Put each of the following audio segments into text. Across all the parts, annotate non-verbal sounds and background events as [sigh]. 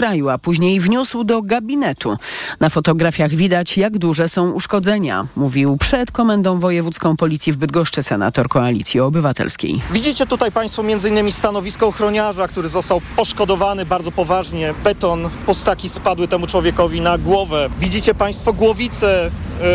kraju, a później wniósł do gabinetu. Na fotografiach widać, jak duże są uszkodzenia, mówił przed Komendą Wojewódzką Policji w Bydgoszczy senator Koalicji Obywatelskiej. Widzicie tutaj Państwo m.in. stanowisko ochroniarza, który został poszkodowany bardzo poważnie. Beton, postaki spadły temu człowiekowi na głowę. Widzicie Państwo głowicę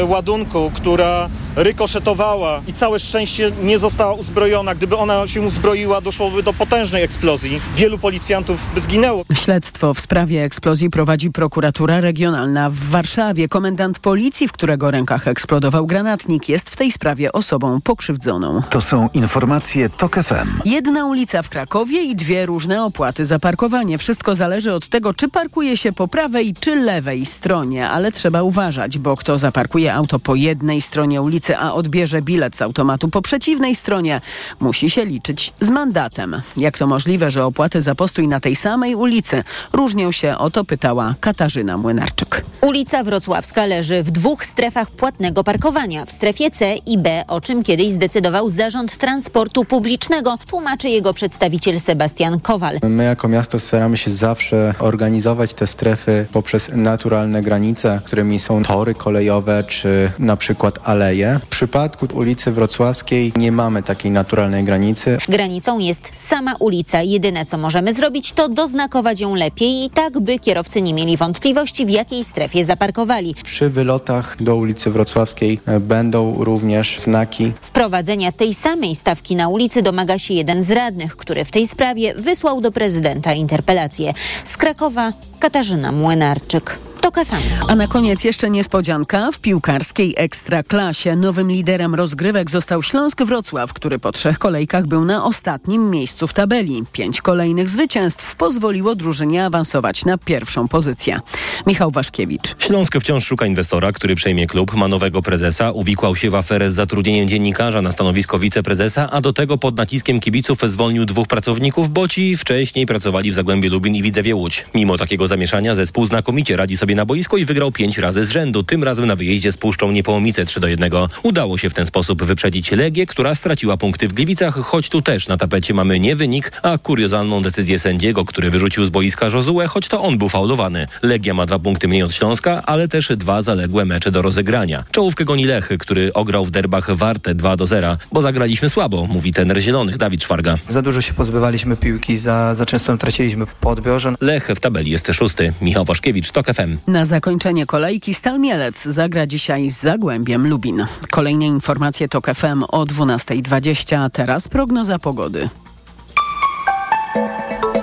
ładunku, która rykoszetowała i całe szczęście nie została uzbrojona. Gdyby ona się uzbroiła, doszłoby do potężnej eksplozji. Wielu policjantów by zginęło. Śledztwo w sprawie eksplozji prowadzi prokuratura regionalna w Warszawie. Komendant policji, w którego rękach eksplodował granatnik, jest w tej sprawie osobą pokrzywdzoną. To są informacje TOK FM. Jedna ulica w Krakowie i dwie różne opłaty za parkowanie. Wszystko zależy od tego, czy parkuje się po prawej czy lewej stronie, ale trzeba uważać, bo kto zaparkuje auto po jednej stronie ulicy, a odbierze bilet z automatu po przeciwnej stronie, musi się liczyć z mandatem. Jak to możliwe, że opłaty za postój na tej samej ulicy różnią się? O to pytała Katarzyna Młynarczyk. Ulica Wrocławska leży w dwóch strefach płatnego parkowania. W strefie C i B, o czym kiedyś zdecydował Zarząd Transportu Publicznego, tłumaczy jego przedstawiciel Sebastian Kowal. My jako miasto staramy się zawsze organizować te strefy poprzez naturalne granice, którymi są tory kolejowe czy na przykład aleje. W przypadku ulicy Wrocławskiej nie mamy takiej naturalnej granicy. Granicą jest sama ulica. Jedyne co możemy zrobić to doznakować ją lepiej i tak, by kierowcy nie mieli wątpliwości w jakiej strefie zaparkowali. Przy wylotach do ulicy Wrocławskiej e, będą również znaki. Wprowadzenia tej samej stawki na ulicy domaga się jeden z radnych, który w tej sprawie wysłał do prezydenta interpelację. Z Krakowa Katarzyna Młynarczyk. TOK FM. A na koniec jeszcze niespodzianka. W piłkarskiej ekstraklasie nowym liderem rozgrywek został Śląsk Wrocław, który po trzech kolejkach był na ostatnim miejscu w tabeli. Pięć kolejnych zwycięstw pozwoliło drużynie awansować na pierwszą pozycję. Michał Waszkiewicz. Śląsk wciąż szuka inwestora, który przejmie klub, ma nowego prezesa, uwikłał się w aferę z zatrudnieniem dziennikarza na stanowisko wiceprezesa, a do tego pod naciskiem kibiców zwolnił dwóch pracowników, bo ci wcześniej pracowali w Zagłębiu Lubin i Widzewie Łódź. Mimo takiego zamieszania zespół znakomicie radzi sobie na boisku i wygrał pięć razy z rzędu, tym razem na wyjeździe z Puszczą Niepołomice 3 do 1. Udało się w ten sposób wyprzedzić Legię, która straciła punkty w Gliwicach, choć tu też na tapecie mamy nie wynik, a kuriozalną decyzję sędziego, który wyrzucił z boiska Jozuę, choć to on był faulowany. Legia ma dwa punkty mniej od Śląska, ale też dwa zaległe mecze do rozegrania. Czołówkę goni Lech, który ograł w derbach Warte 2 do 0, bo zagraliśmy słabo, mówi tener zielonych Dawid Szwarga. Za dużo się pozbywaliśmy piłki, za, za często traciliśmy po odbiorze. Lech w tabeli jest szósty. Michał Waszkiewicz, TOK FM. Na zakończenie kolejki Stal Mielec zagra dzisiaj z Zagłębiem Lubin. Kolejne informacje TOK FM o 12.20, a teraz prognoza pogody.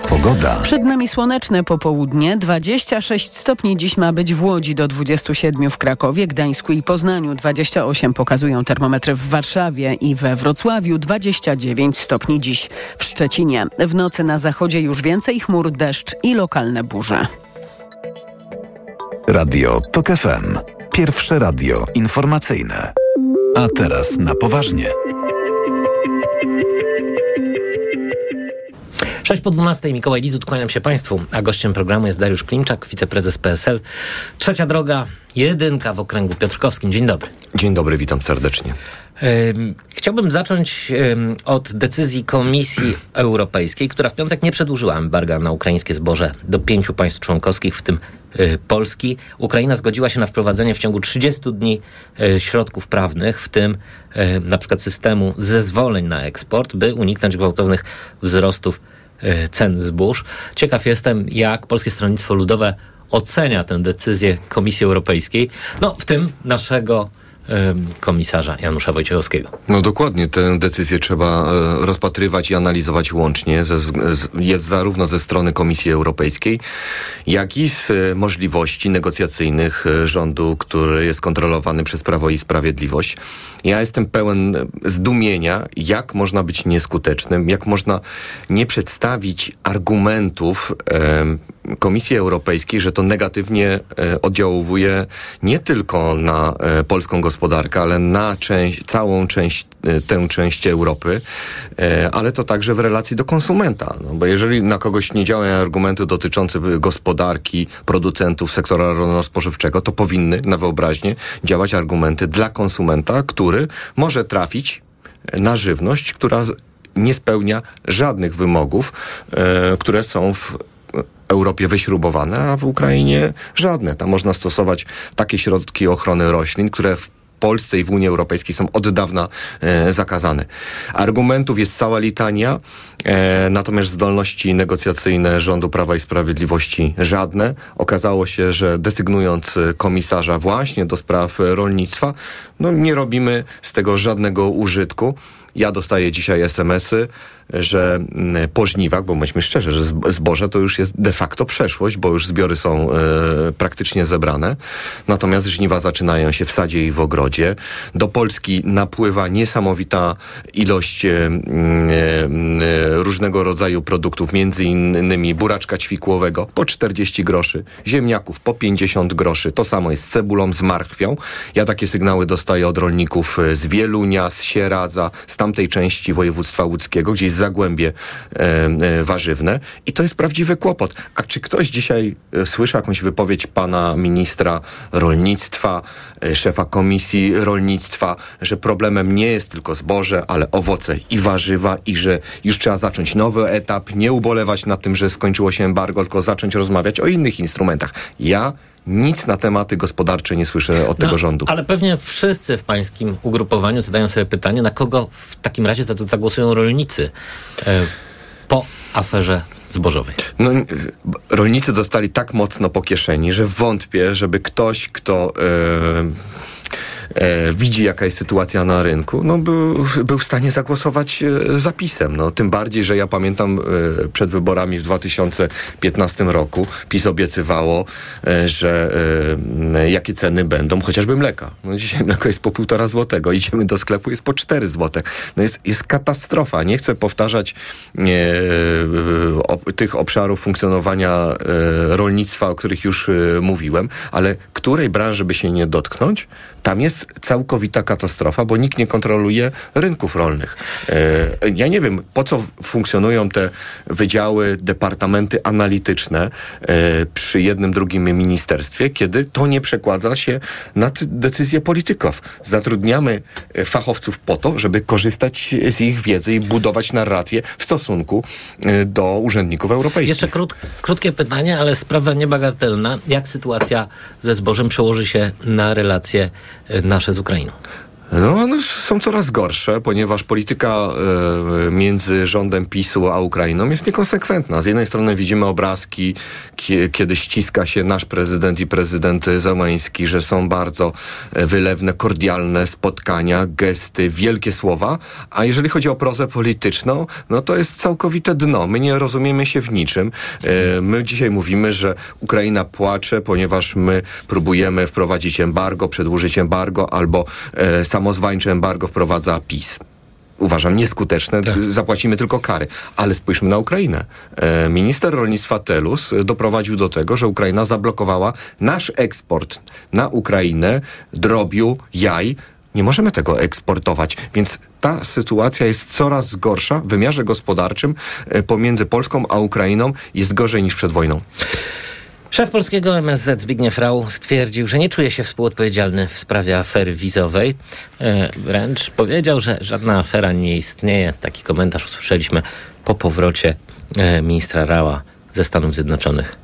Pogoda. Przed nami słoneczne popołudnie. 26 stopni dziś ma być w Łodzi, do 27 w Krakowie, Gdańsku i Poznaniu. 28 pokazują termometry w Warszawie i we Wrocławiu. 29 stopni dziś w Szczecinie. W nocy na zachodzie już więcej chmur, deszcz i lokalne burze. Radio TOK FM. Pierwsze radio informacyjne. A teraz na poważnie. 6 po 12 Mikołaj Lizut, kłaniam się Państwu, a gościem programu jest Dariusz Klimczak, wiceprezes PSL. Trzecia droga, jedynka w okręgu piotrkowskim. Dzień dobry. Dzień dobry, witam serdecznie. Chciałbym zacząć od decyzji Komisji Europejskiej, która w piątek nie przedłużyła embarga na ukraińskie zboże do pięciu państw członkowskich, w tym y, Polski. Ukraina zgodziła się na wprowadzenie w ciągu 30 dni y, środków prawnych, w tym y, na przykład systemu zezwoleń na eksport, by uniknąć gwałtownych wzrostów cen zbóż. Ciekaw jestem, jak Polskie Stronnictwo Ludowe ocenia tę decyzję Komisji Europejskiej, no w tym naszego komisarza Janusza Wojciechowskiego. No dokładnie, tę decyzję trzeba e, rozpatrywać i analizować łącznie. Ze, z, jest zarówno ze strony Komisji Europejskiej, jak i z e, możliwości negocjacyjnych e, rządu, który jest kontrolowany przez Prawo i Sprawiedliwość. Ja jestem pełen zdumienia, jak można być nieskutecznym, jak można nie przedstawić argumentów Komisji Europejskiej, że to negatywnie oddziałuje nie tylko na polską gospodarkę, ale na część, całą część, tę część Europy, ale to także w relacji do konsumenta. No bo jeżeli na kogoś nie działają argumenty dotyczące gospodarki, producentów sektora rolno-spożywczego, to powinny na wyobraźnię działać argumenty dla konsumenta, który może trafić na żywność, która nie spełnia żadnych wymogów, które są w Europie wyśrubowane, a w Ukrainie żadne. Tam można stosować takie środki ochrony roślin, które w Polsce i w Unii Europejskiej są od dawna e, zakazane. Argumentów jest cała litania, e, natomiast zdolności negocjacyjne rządu Prawa i Sprawiedliwości żadne. Okazało się, że desygnując komisarza właśnie do spraw rolnictwa, no nie robimy z tego żadnego użytku. Ja dostaję dzisiaj SMS-y, że mm, po żniwach, bo bądźmy szczerzy, że zboże to już jest de facto przeszłość, bo już zbiory są e, praktycznie zebrane. Natomiast żniwa zaczynają się w sadzie i w ogrodzie. Do Polski napływa niesamowita ilość e, e, różnego rodzaju produktów, między innymi buraczka ćwikłowego po 40 groszy, ziemniaków po 50 groszy. To samo jest z cebulą, z marchwią. Ja takie sygnały dostaję od rolników z Wielunia, z Sieradza, z tamtej części województwa łódzkiego, gdzie jest zagłębie e, e, warzywne i to jest prawdziwy kłopot. A czy ktoś dzisiaj e, słyszał jakąś wypowiedź pana ministra rolnictwa, szefa komisji rolnictwa, że problemem nie jest tylko zboże, ale owoce i warzywa i że już trzeba zacząć nowy etap, nie ubolewać nad tym, że skończyło się embargo, tylko zacząć rozmawiać o innych instrumentach. Ja nic na tematy gospodarcze nie słyszę od no, tego rządu. Ale pewnie wszyscy w pańskim ugrupowaniu zadają sobie pytanie, na kogo w takim razie zagłosują rolnicy e, po aferze zbożowej. No, rolnicy dostali tak mocno po kieszeni, że wątpię, żeby ktoś, kto... E, e, widzi, jaka jest sytuacja na rynku, no był, był w stanie zagłosować e, zapisem. No, tym bardziej, że ja pamiętam e, przed wyborami w 2015 roku PiS obiecywało, e, że e, jakie ceny będą, chociażby mleka. No, dzisiaj [laughs] mleko jest po półtora złotego, idziemy do sklepu, jest po cztery złote. No, jest, jest katastrofa. Nie chcę powtarzać e, o, tych obszarów funkcjonowania rolnictwa, o których już mówiłem, ale której branży by się nie dotknąć, tam jest całkowita katastrofa, bo nikt nie kontroluje rynków rolnych. E, ja nie wiem, po co funkcjonują te wydziały, departamenty analityczne e, przy jednym, drugim ministerstwie, kiedy to nie przekłada się na decyzje polityków. Zatrudniamy e, fachowców po to, żeby korzystać z ich wiedzy i budować narrację w stosunku do urzędników europejskich. Jeszcze krót, krótkie pytanie, ale sprawa niebagatelna. Jak sytuacja ze zbożem przełoży się na relacje nasze z Ukrainą? No, one są coraz gorsze, ponieważ polityka e, między rządem PiSu a Ukrainą jest niekonsekwentna. Z jednej strony widzimy obrazki, kiedy ściska się nasz prezydent i prezydent Załęski, że są bardzo e, wylewne, kordialne spotkania, gesty, wielkie słowa, a jeżeli chodzi o prozę polityczną, no to jest całkowite dno. My nie rozumiemy się w niczym. E, my dzisiaj mówimy, że Ukraina płacze, ponieważ my próbujemy wprowadzić embargo, przedłużyć embargo albo e, samozwańcze embargo wprowadza PiS uważam nieskuteczne, tak. zapłacimy tylko kary. Ale spójrzmy na Ukrainę. E, minister rolnictwa Telus doprowadził do tego, że Ukraina zablokowała nasz eksport na Ukrainę drobiu, jaj. Nie możemy tego eksportować, więc ta sytuacja jest coraz gorsza w wymiarze gospodarczym e, pomiędzy Polską a Ukrainą jest gorzej niż przed wojną. Szef polskiego MSZ Zbigniew Rau stwierdził, że nie czuje się współodpowiedzialny w sprawie afery wizowej. E, wręcz powiedział, że żadna afera nie istnieje. Taki komentarz usłyszeliśmy po powrocie e, ministra Rała ze Stanów Zjednoczonych.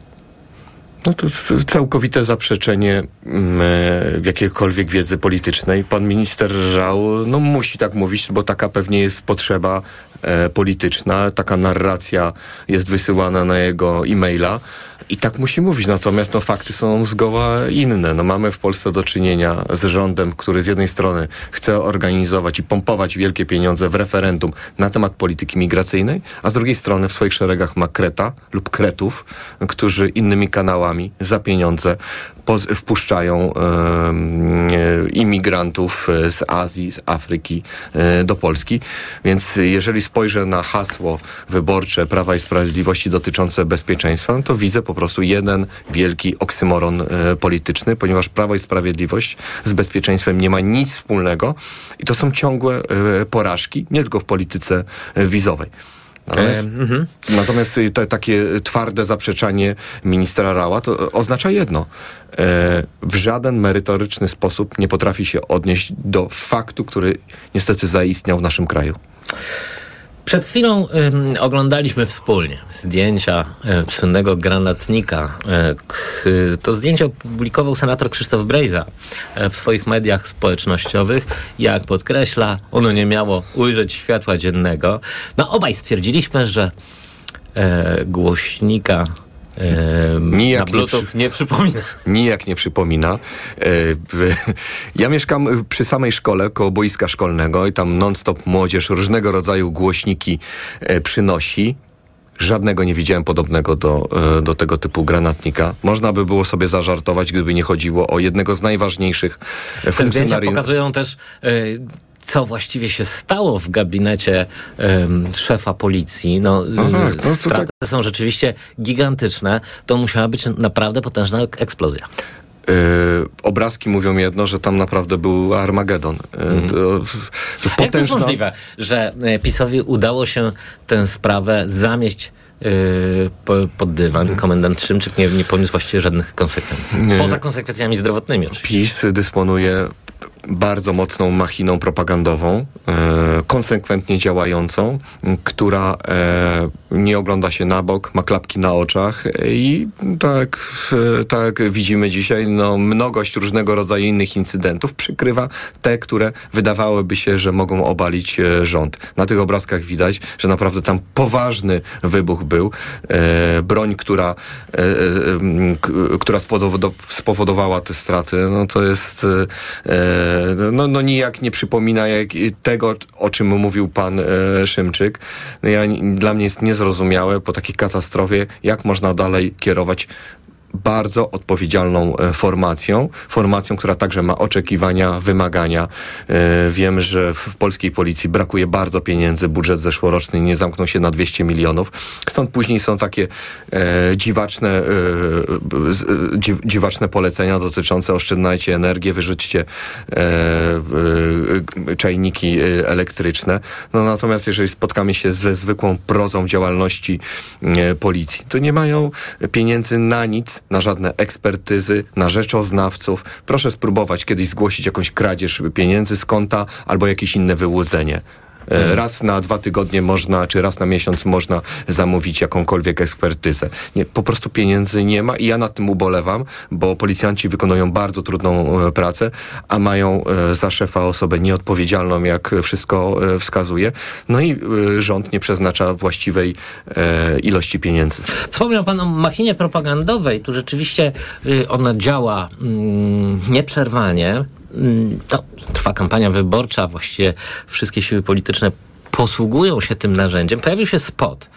No to jest całkowite zaprzeczenie mm, e, jakiejkolwiek wiedzy politycznej. Pan minister Rał no, musi tak mówić, bo taka pewnie jest potrzeba polityczna. Taka narracja jest wysyłana na jego e-maila. I tak musi mówić, natomiast no, fakty są zgoła inne. No, mamy w Polsce do czynienia z rządem, który z jednej strony chce organizować i pompować wielkie pieniądze w referendum na temat polityki migracyjnej, a z drugiej strony w swoich szeregach ma kreta lub kretów, którzy innymi kanałami za pieniądze wpuszczają e, imigrantów z Azji, z Afryki e, do Polski. Więc jeżeli spojrzę na hasło wyborcze Prawa i Sprawiedliwości dotyczące bezpieczeństwa, no to widzę po prostu jeden wielki oksymoron e, polityczny, ponieważ Prawo i Sprawiedliwość z bezpieczeństwem nie ma nic wspólnego i to są ciągłe e, porażki, nie tylko w polityce e, wizowej. Natomiast, natomiast te, takie twarde zaprzeczanie ministra Rała to oznacza jedno. E, w żaden merytoryczny sposób nie potrafi się odnieść do faktu, który niestety zaistniał w naszym kraju. Przed chwilą oglądaliśmy wspólnie zdjęcia y, słynnego granatnika. Y, to zdjęcie opublikował senator Krzysztof Brejza w swoich mediach społecznościowych. Jak podkreśla, ono nie miało ujrzeć światła dziennego. No obaj stwierdziliśmy, że głośnika Nijak na Bluetooth nie, przy... nie przypomina. [laughs] Nijak nie przypomina. [laughs] Ja mieszkam przy samej szkole, koło boiska szkolnego i tam non-stop młodzież różnego rodzaju głośniki e, przynosi. Żadnego nie widziałem podobnego do, e, do tego typu granatnika. Można by było sobie zażartować, gdyby nie chodziło o jednego z najważniejszych Te funkcjonariuszy. pokazują też co właściwie się stało w gabinecie um, szefa policji. No, Aha, no straty tak... są rzeczywiście gigantyczne. To musiała być naprawdę potężna eksplozja. Yy, obrazki mówią jedno, że tam naprawdę był Armagedon. Yy, mm. to, to potężna... Jak to jest możliwe, że e, PiSowi udało się tę sprawę zamieść Yy, pod dywan. Komendant Szymczyk nie, nie poniósł właściwie żadnych konsekwencji. Nie. Poza konsekwencjami zdrowotnymi oczywiście. PiS dysponuje bardzo mocną machiną propagandową, e, konsekwentnie działającą, która e, nie ogląda się na bok, ma klapki na oczach i tak, e, tak widzimy dzisiaj, no, mnogość różnego rodzaju innych incydentów przykrywa te, które wydawałoby się, że mogą obalić rząd. Na tych obrazkach widać, że naprawdę tam poważny wybuch był. Broń, która, która spowodowała te straty, no to jest no, no nijak nie przypomina jak, tego, o czym mówił pan e, Szymczyk. No ja, dla mnie jest niezrozumiałe po takiej katastrofie, jak można dalej kierować bardzo odpowiedzialną e, formacją, formacją, która także ma oczekiwania, wymagania. E, wiem, że w polskiej policji brakuje bardzo pieniędzy, budżet zeszłoroczny nie zamknął się na 200 milionów, stąd później są takie e, dziwaczne, dziw, dziwaczne polecenia dotyczące oszczędzajcie energię, wyrzućcie czajniki elektryczne. No natomiast jeżeli spotkamy się ze zwykłą prozą działalności policji, to nie mają pieniędzy na nic, na żadne ekspertyzy, na rzeczoznawców. Proszę spróbować kiedyś zgłosić jakąś kradzież pieniędzy z konta albo jakieś inne wyłudzenie. E, raz na dwa tygodnie można, czy raz na miesiąc można zamówić jakąkolwiek ekspertyzę. Nie, po prostu pieniędzy nie ma i ja nad tym ubolewam, bo policjanci wykonują bardzo trudną e, pracę, a mają e, za szefa osobę nieodpowiedzialną, jak wszystko wskazuje. No i rząd nie przeznacza właściwej ilości pieniędzy. Wspomniał pan o machinie propagandowej. Tu rzeczywiście y, ona działa mm, nieprzerwanie. To trwa kampania wyborcza, właściwie wszystkie siły polityczne posługują się tym narzędziem. Pojawił się spot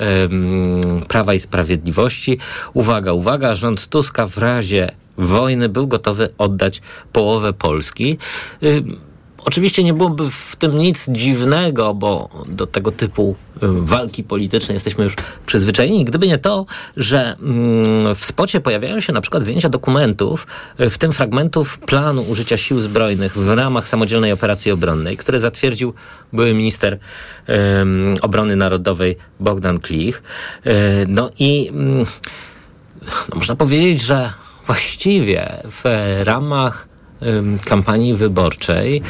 um, Prawa i Sprawiedliwości. Uwaga, uwaga, rząd Tuska w razie wojny był gotowy oddać połowę Polski. Oczywiście nie byłoby w tym nic dziwnego, bo do tego typu y, walki politycznej jesteśmy już przyzwyczajeni. Gdyby nie to, że mm, w spocie pojawiają się na przykład zdjęcia dokumentów, y, w tym fragmentów planu użycia sił zbrojnych w ramach samodzielnej operacji obronnej, które zatwierdził były minister um, obrony narodowej Bogdan Klich. Y, no i um, no można powiedzieć, że właściwie w ramach kampanii wyborczej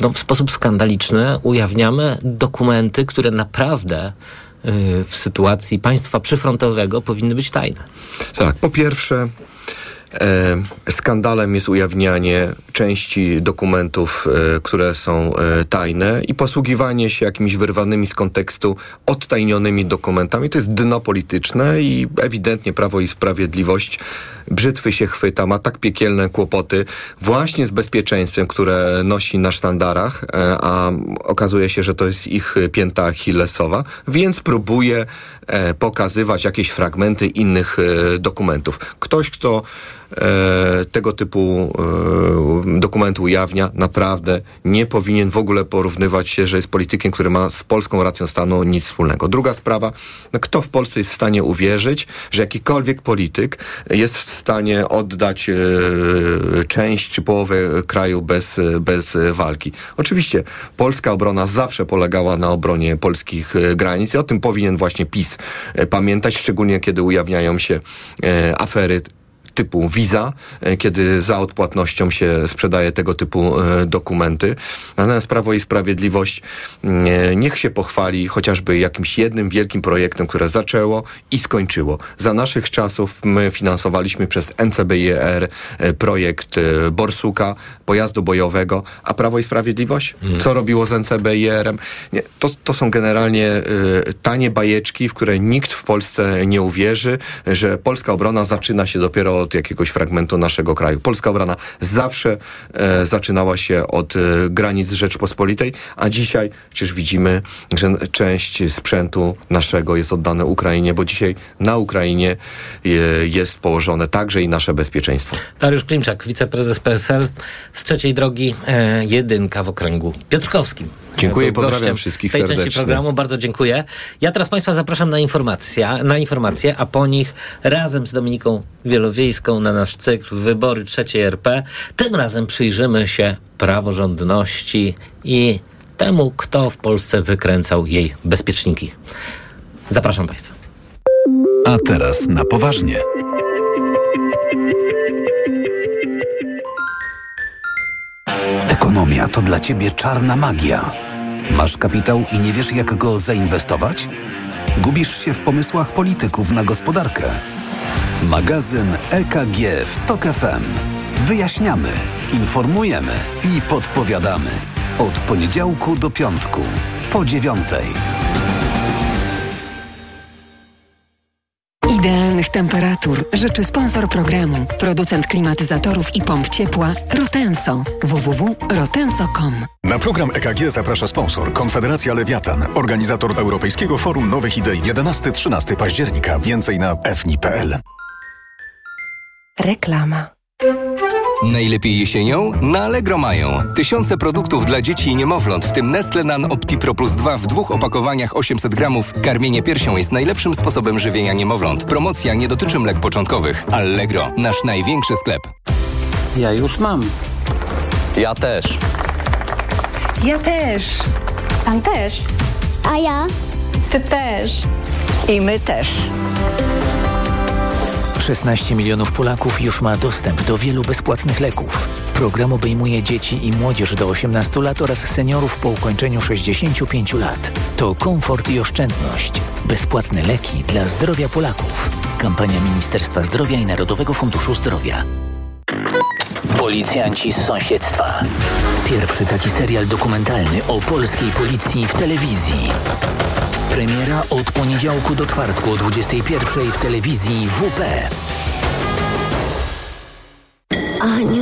no, w sposób skandaliczny ujawniamy dokumenty, które naprawdę y, w sytuacji państwa przyfrontowego powinny być tajne. Tak, po pierwsze skandalem jest ujawnianie części dokumentów, e, które są e, tajne i posługiwanie się jakimiś wyrwanymi z kontekstu odtajnionymi dokumentami. To jest dno polityczne i ewidentnie Prawo i Sprawiedliwość brzytwy się chwyta, ma tak piekielne kłopoty właśnie z bezpieczeństwem, które nosi na sztandarach, a okazuje się, że to jest ich pięta achillesowa, więc próbuje pokazywać jakieś fragmenty innych dokumentów. Ktoś, kto e, tego typu e, dokumentu ujawnia, naprawdę nie powinien w ogóle porównywać się, że jest politykiem, który ma z polską racją stanu nic wspólnego. Druga sprawa, no kto w Polsce jest w stanie uwierzyć, że jakikolwiek polityk jest w stanie oddać e, część czy połowę kraju bez, bez walki. Oczywiście polska obrona zawsze polegała na obronie polskich e, granic i o tym powinien właśnie PiS e, pamiętać, szczególnie kiedy ujawniają się e, afery typu Visa, kiedy za odpłatnością się sprzedaje tego typu dokumenty. Natomiast Prawo i Sprawiedliwość niech się pochwali chociażby jakimś jednym wielkim projektem, które zaczęło i skończyło. Za naszych czasów my finansowaliśmy przez NCBIR projekt Borsuka, pojazdu bojowego, a Prawo i Sprawiedliwość? Mm. Co robiło z NCBIR-em? Nie, to, to są generalnie y, tanie bajeczki, w które nikt w Polsce nie uwierzy, że polska obrona zaczyna się dopiero od jakiegoś fragmentu naszego kraju. Polska obrona zawsze e, zaczynała się od e, granic Rzeczpospolitej, a dzisiaj przecież widzimy, że część sprzętu naszego jest oddane Ukrainie, bo dzisiaj na Ukrainie je, jest położone także i nasze bezpieczeństwo. Dariusz Klimczak, wiceprezes PSL z trzeciej drogi, e, jedynka w okręgu Piotrkowskim. Dziękuję, pozdrawiam wszystkich tej serdecznie. części programu, bardzo dziękuję. Ja teraz Państwa zapraszam na informacje, na informacje, a po nich razem z Dominiką Na nasz cykl Wybory trzeciej RP. Tym razem przyjrzymy się praworządności i temu, kto w Polsce wykręcał jej bezpieczniki. Zapraszam Państwa. A teraz na poważnie. Ekonomia to dla ciebie czarna magia. Masz kapitał i nie wiesz, jak go zainwestować? Gubisz się w pomysłach polityków na gospodarkę. Magazyn EKG w TOK FM. Wyjaśniamy, informujemy i podpowiadamy. Od poniedziałku do piątku, po dziewiątej. Idealnych temperatur życzy sponsor programu, producent klimatyzatorów i pomp ciepła Rotenso. www.rotenso.com Na program EKG zaprasza sponsor Konfederacja Lewiatan, organizator Europejskiego Forum Nowych Idei 11-13 października. Więcej na fni.pl. Reklama. Najlepiej jesienią? Na Allegro mają. Tysiące produktów dla dzieci i niemowląt, w tym Nestle Nan Optipro Plus 2 w dwóch opakowaniach 800 gramów. Karmienie piersią jest najlepszym sposobem żywienia niemowląt. Promocja nie dotyczy mlek początkowych. Allegro, nasz największy sklep. Ja już mam. Ja też. Ja też. Pan też. A ja? Ty też. I my też. 16 milionów Polaków już ma dostęp do wielu bezpłatnych leków. Program obejmuje dzieci i młodzież do 18 lat oraz seniorów po ukończeniu 65 lat. To komfort i oszczędność. Bezpłatne leki dla zdrowia Polaków. Kampania Ministerstwa Zdrowia i Narodowego Funduszu Zdrowia. Policjanci z sąsiedztwa. Pierwszy taki serial dokumentalny o polskiej policji w telewizji. Premiera od poniedziałku do czwartku o 21 w telewizji WP. Aniu,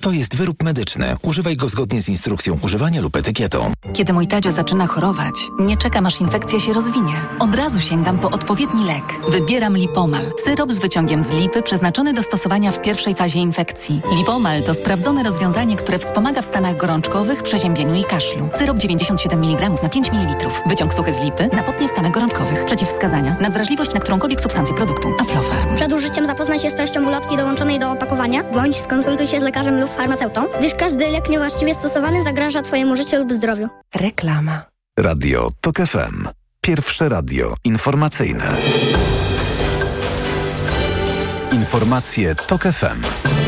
To jest wyrób medyczny. Używaj go zgodnie z instrukcją używania lub etykietą. Kiedy mój Tadzio zaczyna chorować, nie czekam aż infekcja się rozwinie. Od razu sięgam po odpowiedni lek. Wybieram Lipomal. Syrop z wyciągiem z lipy przeznaczony do stosowania w pierwszej fazie infekcji. Lipomal to sprawdzone rozwiązanie, które wspomaga w stanach gorączkowych, przeziębieniu i kaszlu. Syrop 97 mg na 5 ml. Wyciąg suchy z lipy na potnie w stanach gorączkowych. Przeciwwskazania. Nadwrażliwość na którąkolwiek substancję produktu. Aflofarm. Przed użyciem zapoznaj się z treścią ulotki dołączonej do opakowania, bądź skonsultuj się z lekarzem lub farmaceutą, gdyż każdy lek niewłaściwie stosowany zagraża Twojemu życiu lub zdrowiu. Reklama. Radio TOK FM. Pierwsze radio informacyjne. Informacje TOK FM.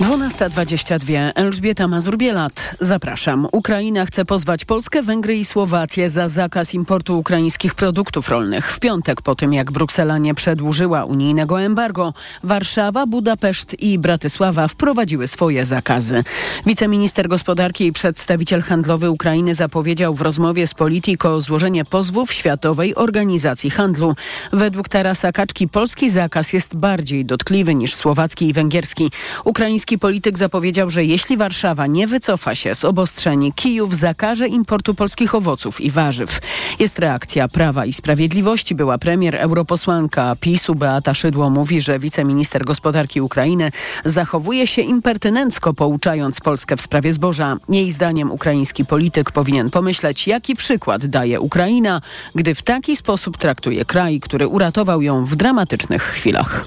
12.22. Elżbieta Mazur-Bielat. Zapraszam. Ukraina chce pozwać Polskę, Węgry i Słowację za zakaz importu ukraińskich produktów rolnych. W piątek, po tym jak Bruksela nie przedłużyła unijnego embargo, Warszawa, Budapeszt i Bratysława wprowadziły swoje zakazy. Wiceminister gospodarki i przedstawiciel handlowy Ukrainy zapowiedział w rozmowie z Politico złożenie pozwu w Światowej Organizacji Handlu. Według Tarasa Kaczki polski zakaz jest bardziej dotkliwy niż słowacki i węgierski. Ukraiński Ukraiński polityk zapowiedział, że jeśli Warszawa nie wycofa się z obostrzeń, Kijów zakaże importu polskich owoców i warzyw. Jest reakcja Prawa i Sprawiedliwości. Była premier europosłanka PiSu Beata Szydło mówi, że wiceminister gospodarki Ukrainy zachowuje się impertynencko, pouczając Polskę w sprawie zboża. Jej zdaniem ukraiński polityk powinien pomyśleć, jaki przykład daje Ukraina, gdy w taki sposób traktuje kraj, który uratował ją w dramatycznych chwilach.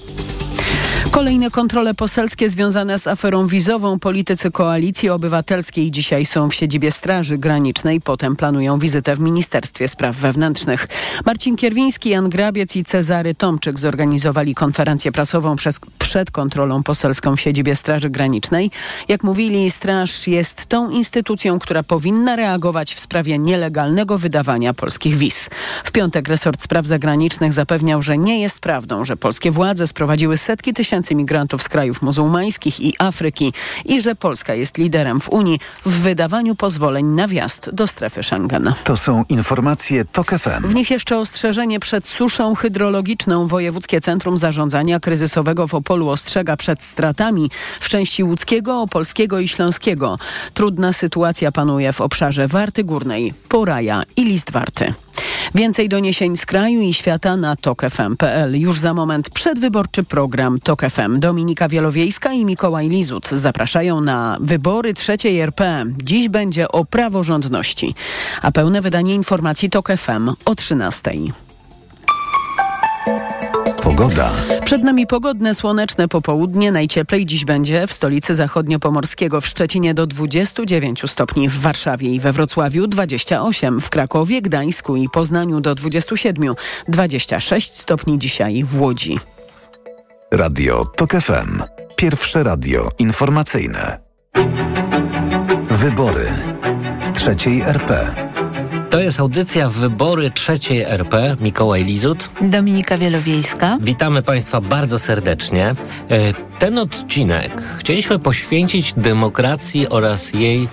Kolejne kontrole poselskie związane z aferą wizową politycy Koalicji Obywatelskiej dzisiaj są w siedzibie Straży Granicznej, potem planują wizytę w Ministerstwie Spraw Wewnętrznych. Marcin Kierwiński, Jan Grabiec i Cezary Tomczyk zorganizowali konferencję prasową przez, przed kontrolą poselską w siedzibie Straży Granicznej. Jak mówili, Straż jest tą instytucją, która powinna reagować w sprawie nielegalnego wydawania polskich wiz. W piątek resort spraw zagranicznych zapewniał, że nie jest prawdą, że polskie władze sprowadziły setki tysięcy tysięcy migrantów z krajów muzułmańskich i Afryki i że Polska jest liderem w Unii w wydawaniu pozwoleń na wjazd do strefy Schengen. To są informacje TOK FM. W nich jeszcze ostrzeżenie przed suszą hydrologiczną. Wojewódzkie Centrum Zarządzania Kryzysowego w Opolu ostrzega przed stratami w części łódzkiego, opolskiego i śląskiego. Trudna sytuacja panuje w obszarze Warty Górnej, Poraja i List Warty. Więcej doniesień z kraju i świata na tokefm.pl. Już za moment przedwyborczy program TOK FM. Dominika Wielowiejska i Mikołaj Lizut zapraszają na wybory trzeciej RP. Dziś będzie o praworządności. A pełne wydanie informacji TOK FM o 13. Pogoda. Przed nami pogodne, słoneczne popołudnie. Najcieplej dziś będzie w stolicy zachodniopomorskiego w Szczecinie do 29 stopni, w Warszawie i we Wrocławiu 28, w Krakowie, Gdańsku i Poznaniu do 27, 26 stopni dzisiaj w Łodzi. Radio TOK FM. Pierwsze radio informacyjne. Wybory trzeciej RP. To jest audycja Wybory trzeciej RP. Mikołaj Lizut. Dominika Wielowiejska. Witamy Państwa bardzo serdecznie. E, ten odcinek chcieliśmy poświęcić demokracji oraz jej e,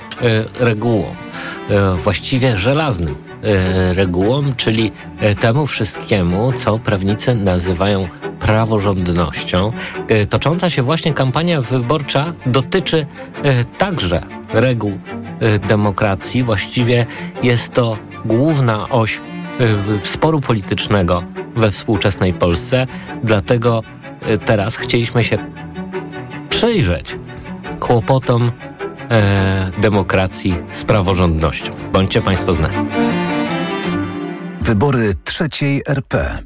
regułom. E, właściwie żelaznym regułom, czyli temu wszystkiemu, co prawnicy nazywają praworządnością. Tocząca się właśnie kampania wyborcza dotyczy także reguł demokracji. Właściwie jest to główna oś sporu politycznego we współczesnej Polsce. Dlatego teraz chcieliśmy się przyjrzeć kłopotom e, demokracji z praworządnością. Bądźcie Państwo z nami. Wybory trzeciej RP.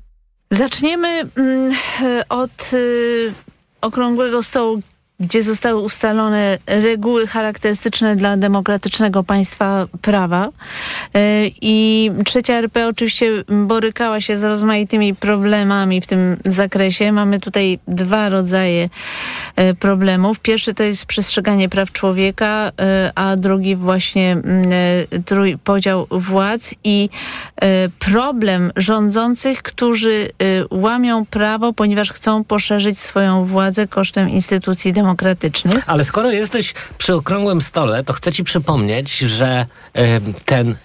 Zaczniemy mm, od y, okrągłego stołu gdzie zostały ustalone reguły charakterystyczne dla demokratycznego państwa prawa. E, I trzecia RP oczywiście borykała się z rozmaitymi problemami w tym zakresie. Mamy tutaj dwa rodzaje e, problemów. Pierwszy to jest przestrzeganie praw człowieka, e, a drugi właśnie mm, podział władz i problem rządzących, którzy łamią prawo, ponieważ chcą poszerzyć swoją władzę kosztem instytucji demokratycznych demokratycznych. Ale skoro jesteś przy okrągłym stole, to chcę ci przypomnieć, że ten e,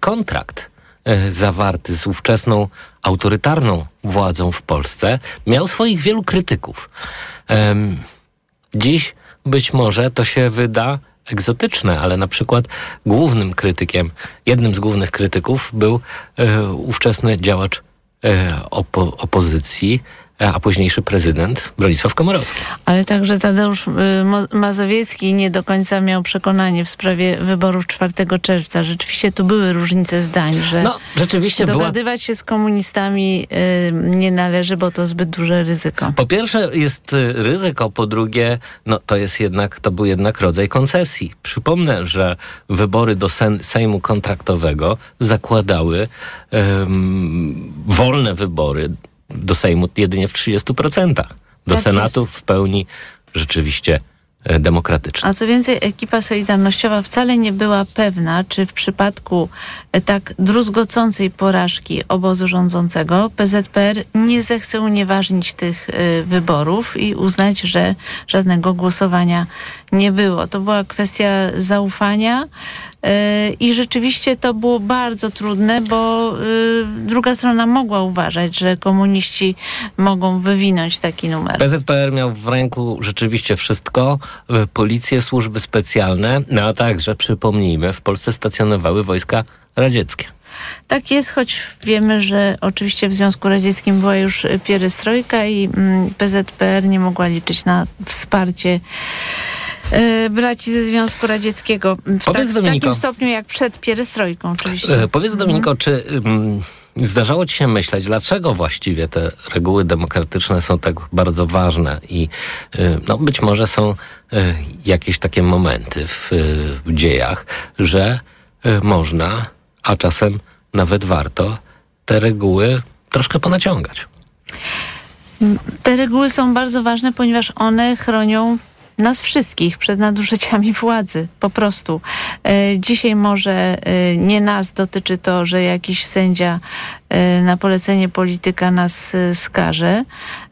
kontrakt e, zawarty z ówczesną autorytarną władzą w Polsce miał swoich wielu krytyków. dziś być może to się wyda egzotyczne, ale na przykład głównym krytykiem, jednym z głównych krytyków był e, ówczesny działacz opo opozycji, a późniejszy prezydent Bronisław Komorowski. Ale także Tadeusz y, Mazowiecki nie do końca miał przekonanie w sprawie wyborów 4 czerwca. Rzeczywiście tu były różnice zdań, że no, rzeczywiście dogadywać była... się z komunistami y, nie należy, bo to zbyt duże ryzyko. Po pierwsze jest y, ryzyko, po drugie no, to jest jednak, to był jednak rodzaj koncesji. Przypomnę, że wybory do Sejmu kontraktowego zakładały um, wolne wybory do Sejmu jedynie w 30%. Do tak Senatu jest. w pełni rzeczywiście e, demokratyczna. A co więcej, ekipa solidarnościowa wcale nie była pewna, czy w przypadku e, tak druzgocącej porażki obozu rządzącego PZPR nie zechce unieważnić tych y, wyborów i uznać, że żadnego głosowania nie było. To była kwestia zaufania. I rzeczywiście to było bardzo trudne, bo y, druga strona mogła uważać, że komuniści mogą wywinąć taki numer. PZPR miał w ręku rzeczywiście wszystko. e, policję, służby specjalne, no a także przypomnijmy, w Polsce stacjonowały wojska radzieckie. Tak jest, choć wiemy, że oczywiście w Związku Radzieckim była już pierestrojka i mm, PZPR nie mogła liczyć na wsparcie braci ze Związku Radzieckiego w, tak, Powiedz, w Dominiko. takim stopniu jak przed pierestrojką oczywiście. E, Powiedz Dominiko, czy ym, zdarzało ci się myśleć, dlaczego właściwie te reguły demokratyczne są tak bardzo ważne i y, no, być może są jakieś takie momenty w, w dziejach, że można, a czasem nawet warto te reguły troszkę ponaciągać. Te reguły są bardzo ważne, ponieważ one chronią nas wszystkich przed nadużyciami władzy, po prostu. E, Dzisiaj może e, nie nas dotyczy to, że jakiś sędzia e, na polecenie polityka nas e, skaże,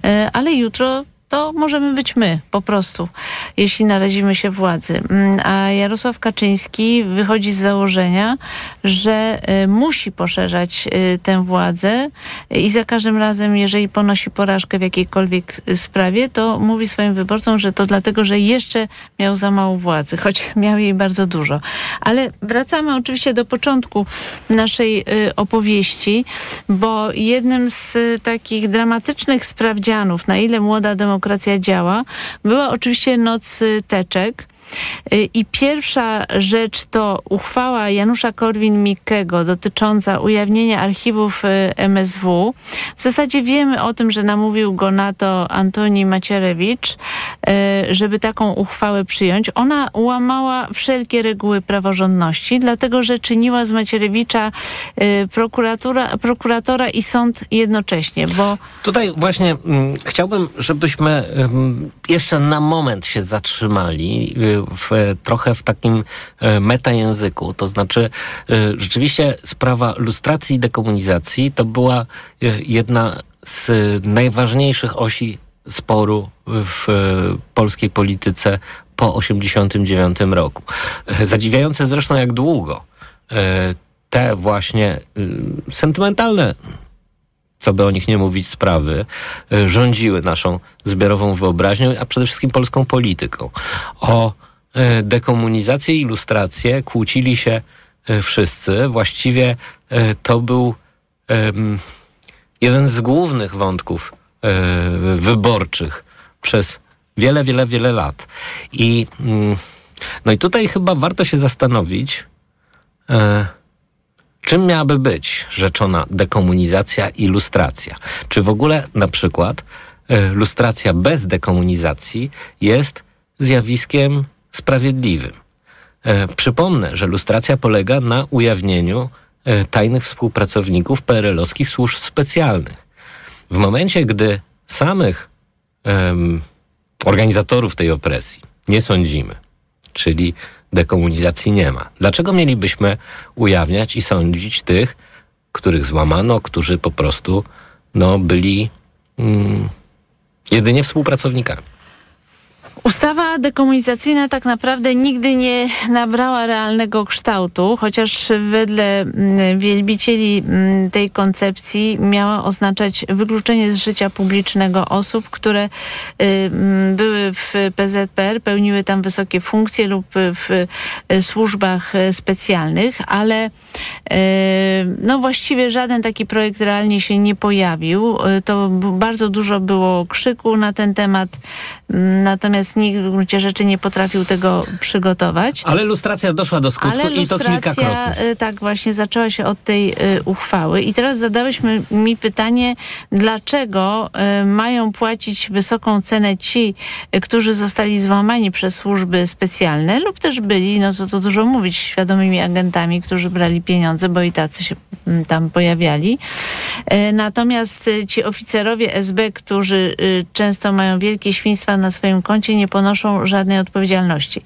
e, ale jutro to możemy być my, po prostu, jeśli narazimy się władzy. Mm, A Jarosław Kaczyński wychodzi z założenia, że e, musi poszerzać e, tę władzę i za każdym razem, jeżeli ponosi porażkę w jakiejkolwiek sprawie, to mówi swoim wyborcom, że to dlatego, że jeszcze miał za mało władzy, choć [laughs] miał jej bardzo dużo. Ale wracamy oczywiście do początku naszej y, opowieści, bo jednym z y, takich dramatycznych sprawdzianów, na ile młoda demokracja działa, była oczywiście noc y, teczek. Y, I pierwsza rzecz to uchwała Janusza Korwin-Mikkego dotycząca ujawnienia archiwów y, MSW. W zasadzie wiemy o tym, że namówił go na to Antoni Macierewicz, y, żeby taką uchwałę przyjąć. Ona łamała wszelkie reguły praworządności, dlatego że czyniła z Macierewicza prokuratura, prokuratora i sąd jednocześnie, bo Tutaj właśnie mm, chciałbym, żebyśmy ym, jeszcze na moment się zatrzymali w, trochę w takim y, metajęzyku. To znaczy, y, rzeczywiście sprawa lustracji i dekomunizacji to była y, jedna z najważniejszych osi sporu w polskiej polityce po 89 roku. Zadziwiające zresztą jak długo te właśnie sentymentalne co by o nich nie mówić, sprawy y, rządziły naszą zbiorową wyobraźnią, a przede wszystkim polską polityką. O y, dekomunizację i ilustrację kłócili się y, wszyscy. Właściwie to był jeden z głównych wątków wyborczych przez wiele, wiele, wiele lat. I, mm, no i tutaj chyba warto się zastanowić, Czym miałaby być rzeczona dekomunizacja i lustracja? Czy w ogóle na przykład y, lustracja bez dekomunizacji jest zjawiskiem sprawiedliwym? E, Przypomnę, że lustracja polega na ujawnieniu e, tajnych współpracowników PRL-owskich służb specjalnych. W momencie, gdy samych em, organizatorów tej opresji nie sądzimy, czyli dekomunizacji nie ma. Dlaczego mielibyśmy ujawniać i sądzić tych, których złamano, którzy po prostu no, byli mm, jedynie współpracownikami? Ustawa dekomunizacyjna tak naprawdę nigdy nie nabrała realnego kształtu, chociaż wedle mm, wielbicieli mm, tej koncepcji miała oznaczać wykluczenie z życia publicznego osób, które y, mm, były w PZPR, pełniły tam wysokie funkcje lub w y, służbach y, specjalnych, ale no właściwie żaden taki projekt realnie się nie pojawił. To bardzo dużo było krzyku na ten temat, mm, natomiast nikt w gruncie rzeczy nie potrafił tego przygotować. Ale lustracja doszła do skutku Ale i to kilkakrotnie. y, tak właśnie zaczęła się od tej y, uchwały. I teraz zadałeś mi- pytanie, dlaczego y, mają płacić wysoką cenę ci, którzy zostali złamani przez służby specjalne lub też byli, no co tu dużo mówić, świadomymi agentami, którzy brali pieniądze, bo i tacy się mm, tam pojawiali. Natomiast ci oficerowie SB, którzy często mają wielkie świństwa na swoim koncie, nie ponoszą żadnej odpowiedzialności.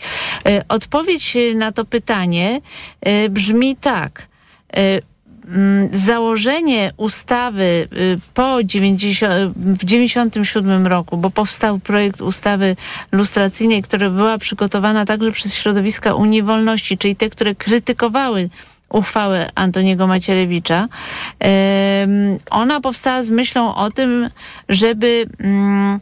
Y, Odpowiedź y, na to pytanie y, brzmi tak. Mm, Założenie ustawy po 90, w 97 roku, bo powstał projekt ustawy lustracyjnej, która była przygotowana także przez środowiska Unii Wolności, czyli te, które krytykowały uchwałę Antoniego Macierewicza. Ona powstała z myślą o tym, żeby mm,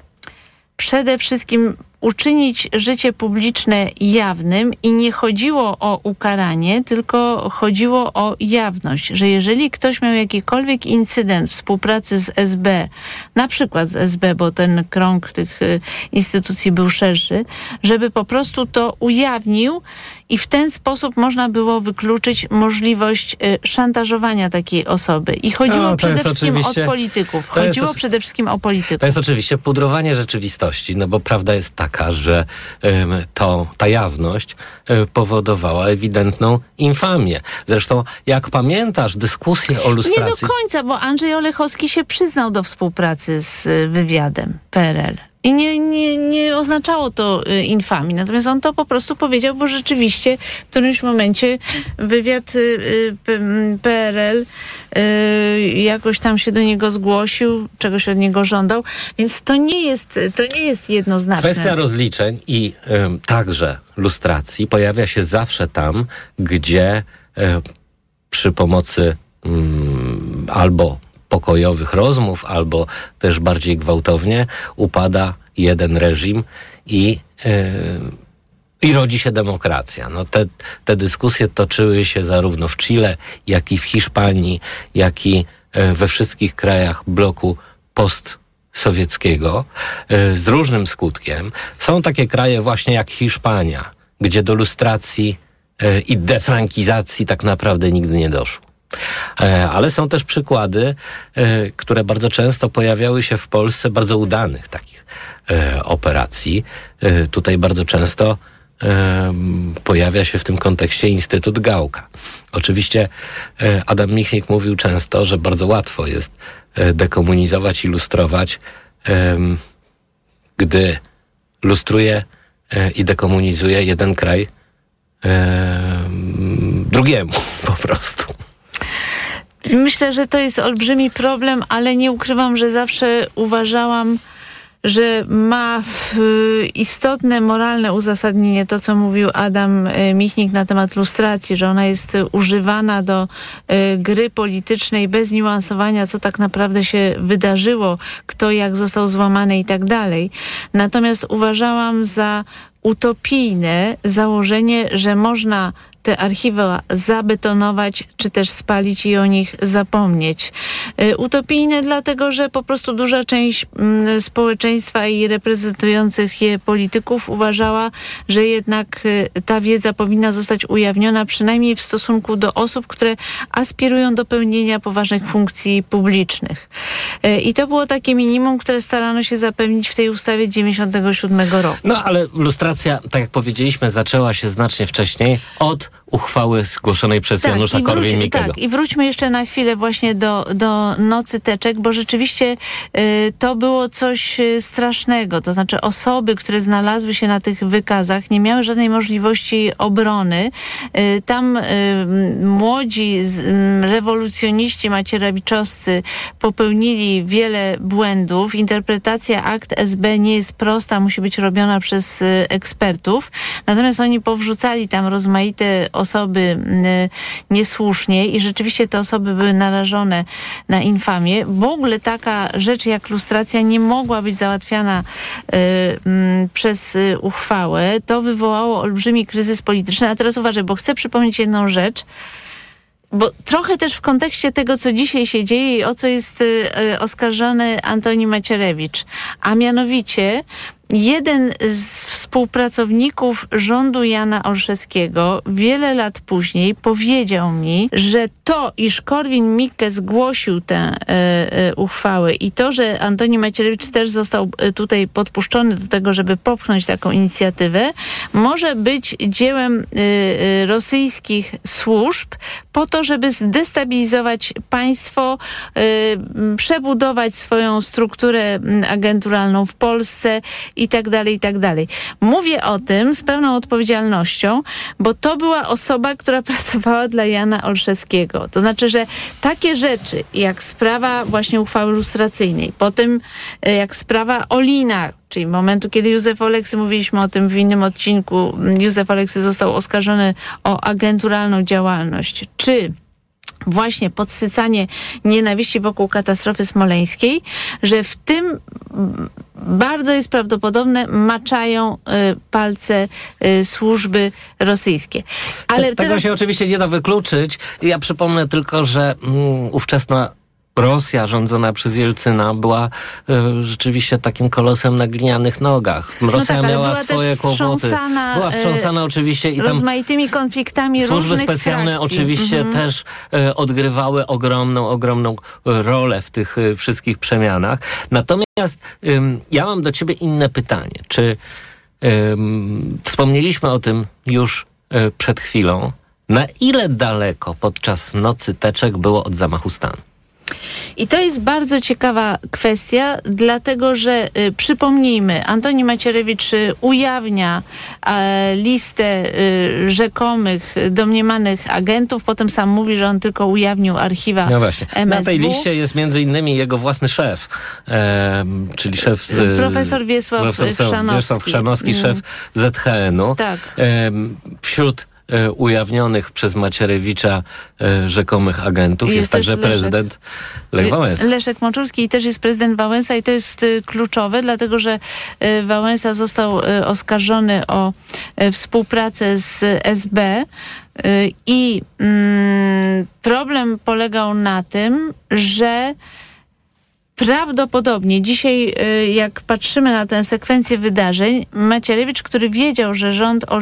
przede wszystkim uczynić życie publiczne jawnym i nie chodziło o ukaranie, tylko chodziło o jawność, że jeżeli ktoś miał jakikolwiek incydent współpracy z SB, na przykład z SB, bo ten krąg tych y, instytucji był szerszy, żeby po prostu to ujawnił i w ten sposób można było wykluczyć możliwość y, szantażowania takiej osoby. I chodziło No, przede jest wszystkim o polityków. jest Chodziło oczy- przede wszystkim o polityków. To jest oczywiście pudrowanie rzeczywistości, no bo prawda jest taka, że em, to, ta jawność e, powodowała ewidentną infamię. Zresztą, jak pamiętasz dyskusję o Nie do lustracji... końca, bo Andrzej Olechowski się przyznał do współpracy z y, wywiadem PRL. I nie, nie, nie oznaczało to y, infamii. Natomiast on to po prostu powiedział, bo rzeczywiście w którymś momencie wywiad y, y, PRL y, jakoś tam się do niego zgłosił, czegoś od niego żądał. Więc to nie jest, to nie jest jednoznaczne. Kwestia rozliczeń i em, także lustracji pojawia się zawsze tam, gdzie e, przy pomocy mm, albo pokojowych rozmów, albo też bardziej gwałtownie upada jeden reżim i, e, i rodzi się demokracja. No te, te dyskusje toczyły się zarówno w Chile, jak i w Hiszpanii, jak i e, we wszystkich krajach bloku post sowieckiego e, z różnym skutkiem. Są takie kraje właśnie jak Hiszpania, gdzie do lustracji e, i defrankizacji tak naprawdę nigdy nie doszło. E, Ale są też przykłady, e, które bardzo często pojawiały się w Polsce, bardzo udanych takich e, operacji. Tutaj bardzo często pojawia się w tym kontekście Instytut Gałka. Oczywiście Adam Michnik mówił często, że bardzo łatwo jest dekomunizować, ilustrować, gdy lustruje i dekomunizuje jeden kraj em, drugiemu [laughs] po prostu. Myślę, że to jest olbrzymi problem, ale nie ukrywam, że zawsze uważałam, że ma y, istotne moralne uzasadnienie to, co mówił Adam y, Michnik na temat lustracji, że ona jest używana do y, gry politycznej bez niuansowania, co tak naprawdę się wydarzyło, kto jak został złamany i tak dalej. Natomiast uważałam za utopijne założenie, że można te archiwa zabetonować, czy też spalić i o nich zapomnieć. Y, Utopijne dlatego, że po prostu duża część mm, społeczeństwa i reprezentujących je polityków uważała, że jednak y, ta wiedza powinna zostać ujawniona przynajmniej w stosunku do osób, które aspirują do pełnienia poważnych funkcji publicznych. Y, I to było takie minimum, które starano się zapewnić w tej ustawie 97 roku. No ale lustracja, tak jak powiedzieliśmy, zaczęła się znacznie wcześniej od uchwały zgłoszonej przez Janusza i wróć- Korwin-Mikkego. Tak, i wróćmy jeszcze na chwilę właśnie do, do Nocy Teczek, bo rzeczywiście y, to było coś y, strasznego. To znaczy osoby, które znalazły się na tych wykazach, nie miały żadnej możliwości obrony. Y, tam y, młodzi z, rewolucjoniści macierewiczowscy popełnili wiele błędów. Interpretacja akt SB nie jest prosta, musi być robiona przez y, ekspertów. Natomiast oni powrzucali tam rozmaite osoby y, niesłusznie i rzeczywiście te osoby były narażone na infamię. W ogóle taka rzecz jak lustracja nie mogła być załatwiana y, mm, przez y, uchwałę. To wywołało olbrzymi kryzys polityczny. A teraz uważaj, bo chcę przypomnieć jedną rzecz. Bo trochę też w kontekście tego, co dzisiaj się dzieje i o co jest y, y, oskarżony Antoni Macierewicz. A mianowicie jeden z współpracowników rządu Jana Olszewskiego wiele lat później powiedział mi, że to, iż Korwin-Mikke zgłosił tę e, uchwałę i to, że Antoni Macierewicz też został e, tutaj podpuszczony do tego, żeby popchnąć taką inicjatywę, może być dziełem rosyjskich służb po to, żeby zdestabilizować państwo, przebudować swoją strukturę agenturalną w Polsce tak dalej, i tak dalej. Mówię o tym z pełną odpowiedzialnością, bo to była osoba, która [laughs] pracowała dla Jana Olszewskiego. To znaczy, że takie rzeczy, jak sprawa właśnie uchwały lustracyjnej, potem e, jak sprawa Olina, czyli momentu, kiedy Józef Oleksy, mówiliśmy o tym w innym odcinku, Józef Oleksy został oskarżony o agenturalną działalność, czy właśnie podsycanie nienawiści wokół katastrofy smoleńskiej, że w tym bardzo jest prawdopodobne maczają y, palce y, służby rosyjskie. Ale Tego teraz... się oczywiście nie da wykluczyć. Ja przypomnę tylko, że mm, ówczesna Rosja rządzona przez Jelcyna była e, rzeczywiście takim kolosem na glinianych nogach. Rosja tak, ale miała swoje kłopoty. wstrząsana, Była wstrząsana e, oczywiście i tam rozmaitymi konfliktami służby specjalne frakcji. oczywiście Mhm. też e, odgrywały ogromną, ogromną rolę w tych e, wszystkich przemianach. Natomiast ja mam do ciebie inne pytanie. Czy wspomnieliśmy o tym już przed chwilą. Na ile daleko podczas nocy teczek było od zamachu stanu? I to jest bardzo ciekawa kwestia, dlatego że y, przypomnijmy, Antoni Macierewicz y, ujawnia e, listę y, rzekomych, y, domniemanych agentów, potem sam mówi, że on tylko ujawnił archiwa No właśnie. MSW. Na tej liście jest między innymi jego własny szef, czyli szef z... Profesor Wiesław Chrzanowski. Wiesław Chrzanowski, szef ZHN-u. Tak. Wśród ujawnionych przez Macierewicza e, rzekomych agentów jest, Jest także Leszek. prezydent Lech Wałęsa. Leszek Moczulski i też jest prezydent Wałęsa i to jest y, kluczowe, dlatego że y, Wałęsa został y, oskarżony o współpracę z SB i mm, problem polegał na tym, że Prawdopodobnie dzisiaj, jak patrzymy na tę sekwencję wydarzeń, Macierewicz, który wiedział, że rząd